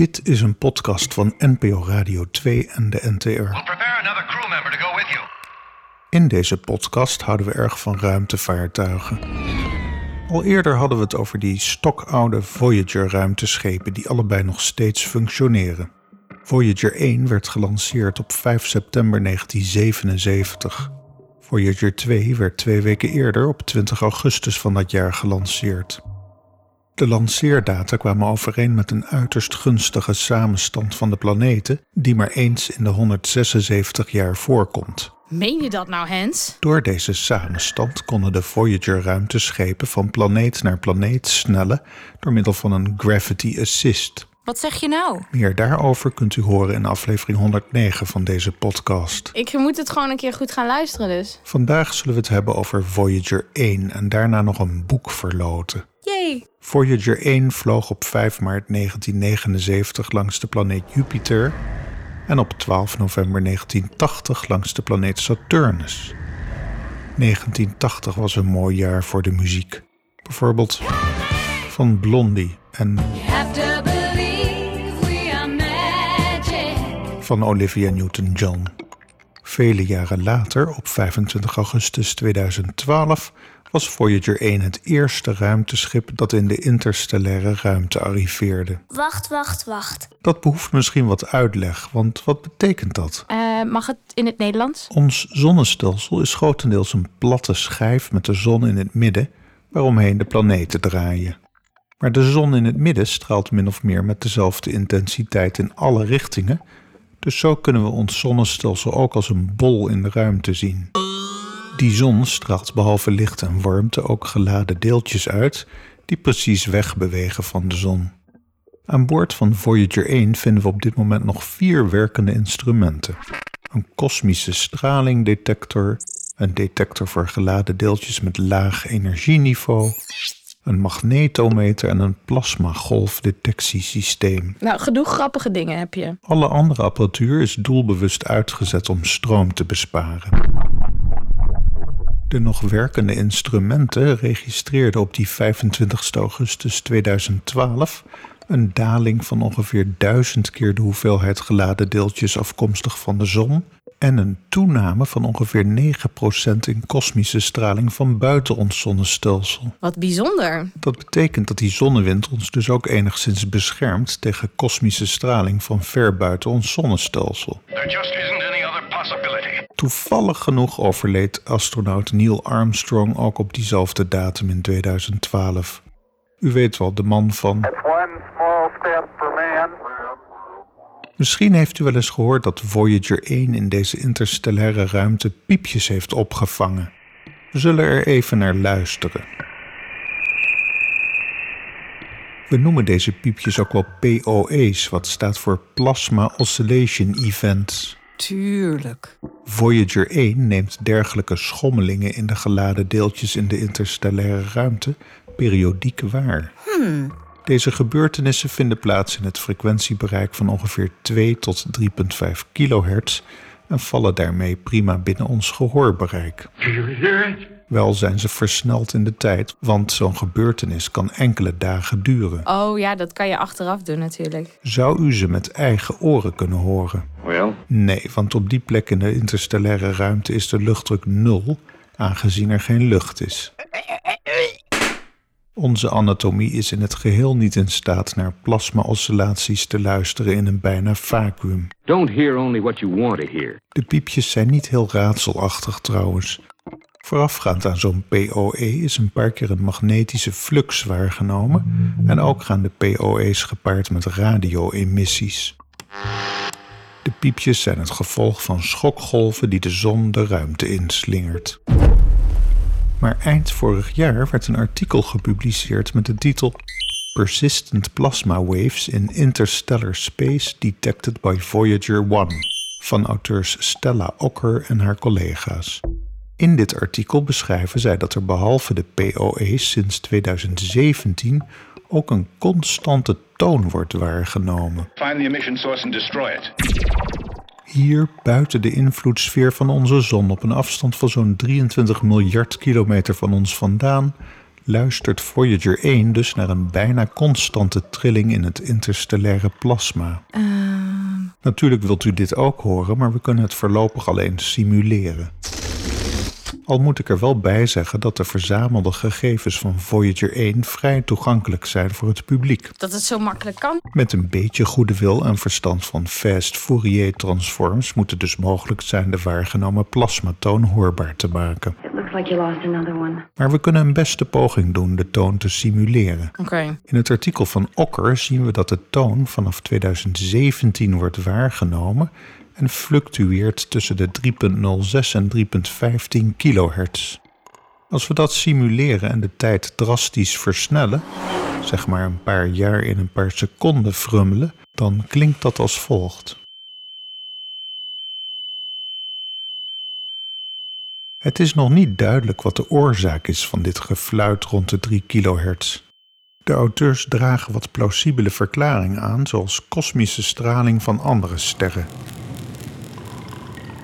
Dit is een podcast van NPO Radio 2 en de NTR. Prepare another crew member to go with you. In deze podcast houden we erg van ruimtevaartuigen. Al eerder hadden we het over die stokoude Voyager-ruimteschepen die allebei nog steeds functioneren. Voyager 1 werd gelanceerd op 5 september 1977. Voyager 2 werd twee weken eerder op 20 augustus van dat jaar gelanceerd. De lanceerdata kwamen overeen met een uiterst gunstige samenstand van de planeten, die maar eens in de 176 jaar voorkomt. Meen je dat nou, Hens? Door deze samenstand konden de Voyager-ruimteschepen van planeet naar planeet snellen door middel van een gravity assist. Wat zeg je nou? Meer daarover kunt u horen in aflevering 109 van deze podcast. Ik moet het gewoon een keer goed gaan luisteren dus. Vandaag zullen we het hebben over Voyager 1 en daarna nog een boek verloten. Voyager 1 vloog op 5 maart 1979 langs de planeet Jupiter en op 12 november 1980 langs de planeet Saturnus. 1980 was een mooi jaar voor de muziek. Bijvoorbeeld van Blondie en van Olivia Newton-John. Vele jaren later, op 25 augustus 2012, was Voyager 1 het eerste ruimteschip dat in de interstellaire ruimte arriveerde. Wacht, wacht, wacht. Dat behoeft misschien wat uitleg, want wat betekent dat? Eh, mag het in het Nederlands? Ons zonnestelsel is grotendeels een platte schijf met de zon in het midden, waaromheen de planeten draaien. Maar de zon in het midden straalt min of meer met dezelfde intensiteit in alle richtingen, dus zo kunnen we ons zonnestelsel ook als een bol in de ruimte zien. Die zon straalt behalve licht en warmte ook geladen deeltjes uit die precies wegbewegen van de zon. Aan boord van Voyager 1 vinden we op dit moment nog vier werkende instrumenten: een kosmische stralingdetector, een detector voor geladen deeltjes met laag energieniveau, een magnetometer en een plasmagolfdetectiesysteem. Nou, genoeg grappige dingen heb je. Alle andere apparatuur is doelbewust uitgezet om stroom te besparen. De nog werkende instrumenten registreerden op die 25 augustus 2012 een daling van ongeveer duizend keer de hoeveelheid geladen deeltjes afkomstig van de zon en een toename van ongeveer 9% in kosmische straling van buiten ons zonnestelsel. Wat bijzonder. Dat betekent dat die zonnewind ons dus ook enigszins beschermt tegen kosmische straling van ver buiten ons zonnestelsel. There just isn't. Toevallig genoeg overleed astronaut Neil Armstrong ook op diezelfde datum in 2012. U weet wel, de man van. Misschien heeft u wel eens gehoord dat Voyager 1 in deze interstellaire ruimte piepjes heeft opgevangen. We zullen er even naar luisteren. We noemen deze piepjes ook wel POE's, wat staat voor Plasma Oscillation Events. Tuurlijk. Voyager 1 neemt dergelijke schommelingen in de geladen deeltjes in de interstellaire ruimte periodiek waar. Deze gebeurtenissen vinden plaats in het frequentiebereik van ongeveer 2 tot 3,5 kilohertz en vallen daarmee prima binnen ons gehoorbereik. Wel zijn ze versneld in de tijd, want zo'n gebeurtenis kan enkele dagen duren. Oh ja, dat kan je achteraf doen natuurlijk. Zou u ze met eigen oren kunnen horen? Well, Nee, want op die plek in de interstellaire ruimte is de luchtdruk nul, aangezien er geen lucht is. Onze anatomie is in het geheel niet in staat naar plasma-oscillaties te luisteren in een bijna vacuüm. Don't hear only what you want to hear. De piepjes zijn niet heel raadselachtig trouwens. Voorafgaand aan zo'n POE is een paar keer een magnetische flux waargenomen en ook gaan de POE's gepaard met radio-emissies. De piepjes zijn het gevolg van schokgolven die de zon de ruimte inslingert. Maar eind vorig jaar werd een artikel gepubliceerd met de titel Persistent Plasma Waves in Interstellar Space Detected by Voyager 1 van auteurs Stella Ocker en haar collega's. In dit artikel beschrijven zij dat er behalve de POE's sinds 2017 ook een constante toon wordt waargenomen. find the emission source and destroy it. Hier buiten de invloedssfeer van onze zon op een afstand van zo'n 23 miljard kilometer van ons vandaan luistert Voyager 1 dus naar een bijna constante trilling in het interstellaire plasma. Natuurlijk wilt u dit ook horen, maar we kunnen het voorlopig alleen simuleren. Al moet ik er wel bij zeggen dat de verzamelde gegevens van Voyager 1 vrij toegankelijk zijn voor het publiek. Dat het zo makkelijk kan. Met een beetje goede wil en verstand van fast Fourier transforms moet het dus mogelijk zijn de waargenomen plasmatoon hoorbaar te maken. It looks like you lost another one. Maar we kunnen een beste poging doen de toon te simuleren. Oké. In het artikel van Okker zien we dat de toon vanaf 2017 wordt waargenomen en fluctueert tussen de 3.06 en 3.15 kilohertz. Als we dat simuleren en de tijd drastisch versnellen, zeg maar een paar jaar in een paar seconden frummelen, dan klinkt dat als volgt. Het is nog niet duidelijk wat de oorzaak is van dit gefluit rond de 3 kilohertz. De auteurs dragen wat plausibele verklaringen aan, zoals kosmische straling van andere sterren.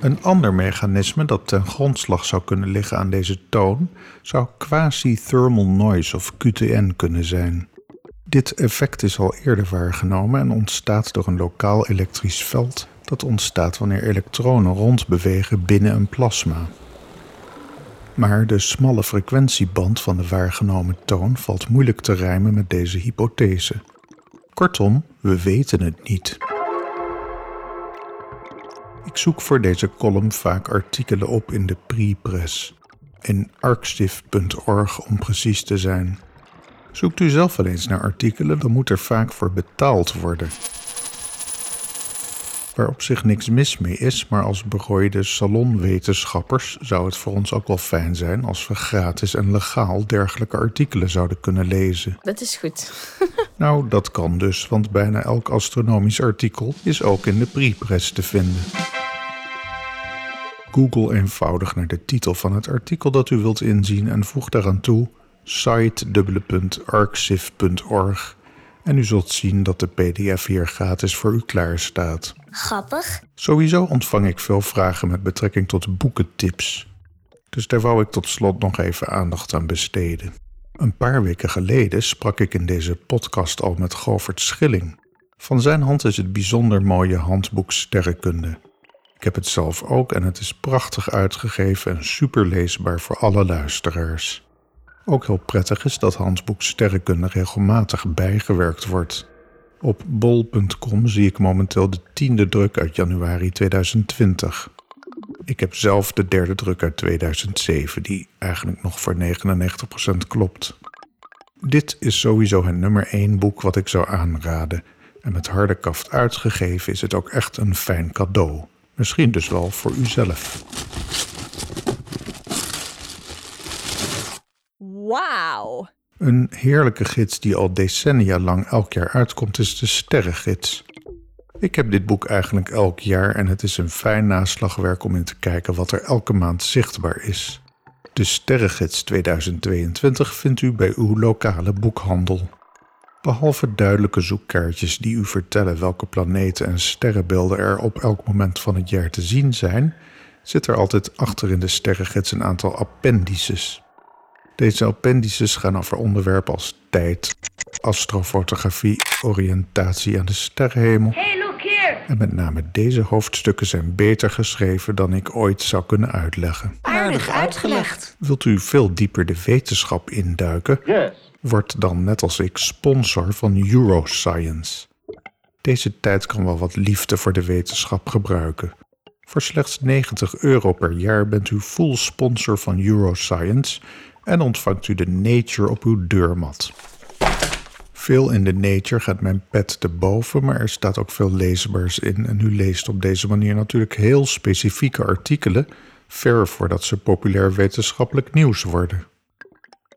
Een ander mechanisme dat ten grondslag zou kunnen liggen aan deze toon zou quasi-thermal noise of QTN kunnen zijn. Dit effect is al eerder waargenomen en ontstaat door een lokaal elektrisch veld dat ontstaat wanneer elektronen rondbewegen binnen een plasma. Maar de smalle frequentieband van de waargenomen toon valt moeilijk te rijmen met deze hypothese. Kortom, we weten het niet. Zoek voor deze column vaak artikelen op in de pre-press. In arcstif.org om precies te zijn. Zoekt u zelf wel eens naar artikelen, dan moet er vaak voor betaald worden. Waar op zich niks mis mee is, maar als berooide salonwetenschappers zou het voor ons ook wel fijn zijn als we gratis en legaal dergelijke artikelen zouden kunnen lezen. Dat is goed. Nou, dat kan dus, want bijna elk astronomisch artikel is ook in de prepress te vinden. Google eenvoudig naar de titel van het artikel dat u wilt inzien en voeg daaraan toe site.arxiv.org en u zult zien dat de PDF hier gratis voor u klaar staat. Grappig. Sowieso ontvang ik veel vragen met betrekking tot boekentips. Dus daar wou ik tot slot nog even aandacht aan besteden. Een paar weken geleden sprak ik in deze podcast al met Govert Schilling. Van zijn hand is het bijzonder mooie handboek Sterrenkunde. Ik heb het zelf ook en het is prachtig uitgegeven en super leesbaar voor alle luisteraars. Ook heel prettig is dat handboek Sterrenkunde regelmatig bijgewerkt wordt. Op bol.com zie ik momenteel de tiende druk uit januari 2020. Ik heb zelf de derde druk uit 2007, die eigenlijk nog voor 99% klopt. Dit is sowieso het nummer 1 boek wat ik zou aanraden. En met harde kaft uitgegeven is het ook echt een fijn cadeau. Misschien dus wel voor uzelf. Wauw. Een heerlijke gids die al decennia lang elk jaar uitkomt is de Sterrengids. Ik heb dit boek eigenlijk elk jaar en het is een fijn naslagwerk om in te kijken wat er elke maand zichtbaar is. De Sterrengids 2022 vindt u bij uw lokale boekhandel. Behalve duidelijke zoekkaartjes die u vertellen welke planeten en sterrenbeelden er op elk moment van het jaar te zien zijn, zit er altijd achter in de Sterrengids een aantal appendices. Deze appendices gaan over onderwerpen als tijd, astrofotografie, oriëntatie aan de sterrenhemel. En met name deze hoofdstukken zijn beter geschreven dan ik ooit zou kunnen uitleggen. Aardig uitgelegd. Wilt u veel dieper de wetenschap induiken? Yes. Word dan net als ik sponsor van Euroscience. Deze tijd kan wel wat liefde voor de wetenschap gebruiken. Voor slechts 90 euro per jaar bent u full sponsor van Euroscience en ontvangt u de Nature op uw deurmat. Veel in de Nature gaat mijn pet te boven, maar er staat ook veel leesbaars in en u leest op deze manier natuurlijk heel specifieke artikelen, ver voordat ze populair wetenschappelijk nieuws worden.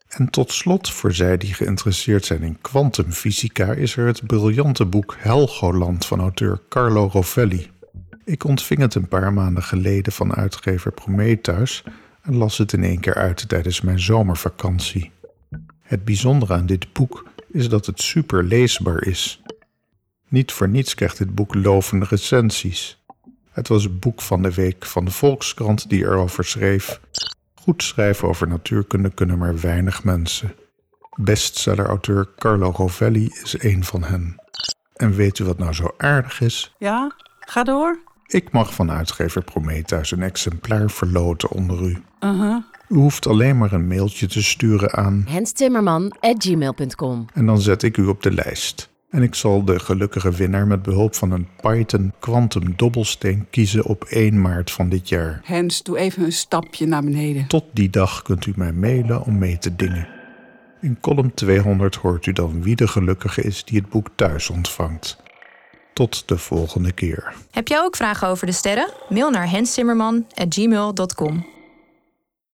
En tot slot, voor zij die geïnteresseerd zijn in kwantumfysica, is er het briljante boek Helgoland van auteur Carlo Rovelli. Ik ontving het een paar maanden geleden van uitgever Prometheus en las het in één keer uit tijdens mijn zomervakantie. Het bijzondere aan dit boek is dat het super leesbaar is. Niet voor niets krijgt dit boek lovende recensies. Het was het boek van de week van de Volkskrant die erover schreef. Goed schrijven over natuurkunde kunnen maar weinig mensen. Bestsellerauteur Carlo Rovelli is een van hen. En weet u wat nou zo aardig is? Ja, ga door. Ik mag van uitgever Prometheus een exemplaar verloten onder u. Uh-huh. U hoeft alleen maar een mailtje te sturen aan henstimmerman.gmail.com en dan zet ik u op de lijst. En ik zal de gelukkige winnaar met behulp van een Python Quantum dobbelsteen kiezen op 1 maart van dit jaar. Hens, doe even een stapje naar beneden. Tot die dag kunt u mij mailen om mee te dingen. In column 200 hoort u dan wie de gelukkige is die het boek thuis ontvangt. Tot de volgende keer. Heb jij ook vragen over de sterren? Mail naar hensimmerman.gmail.com.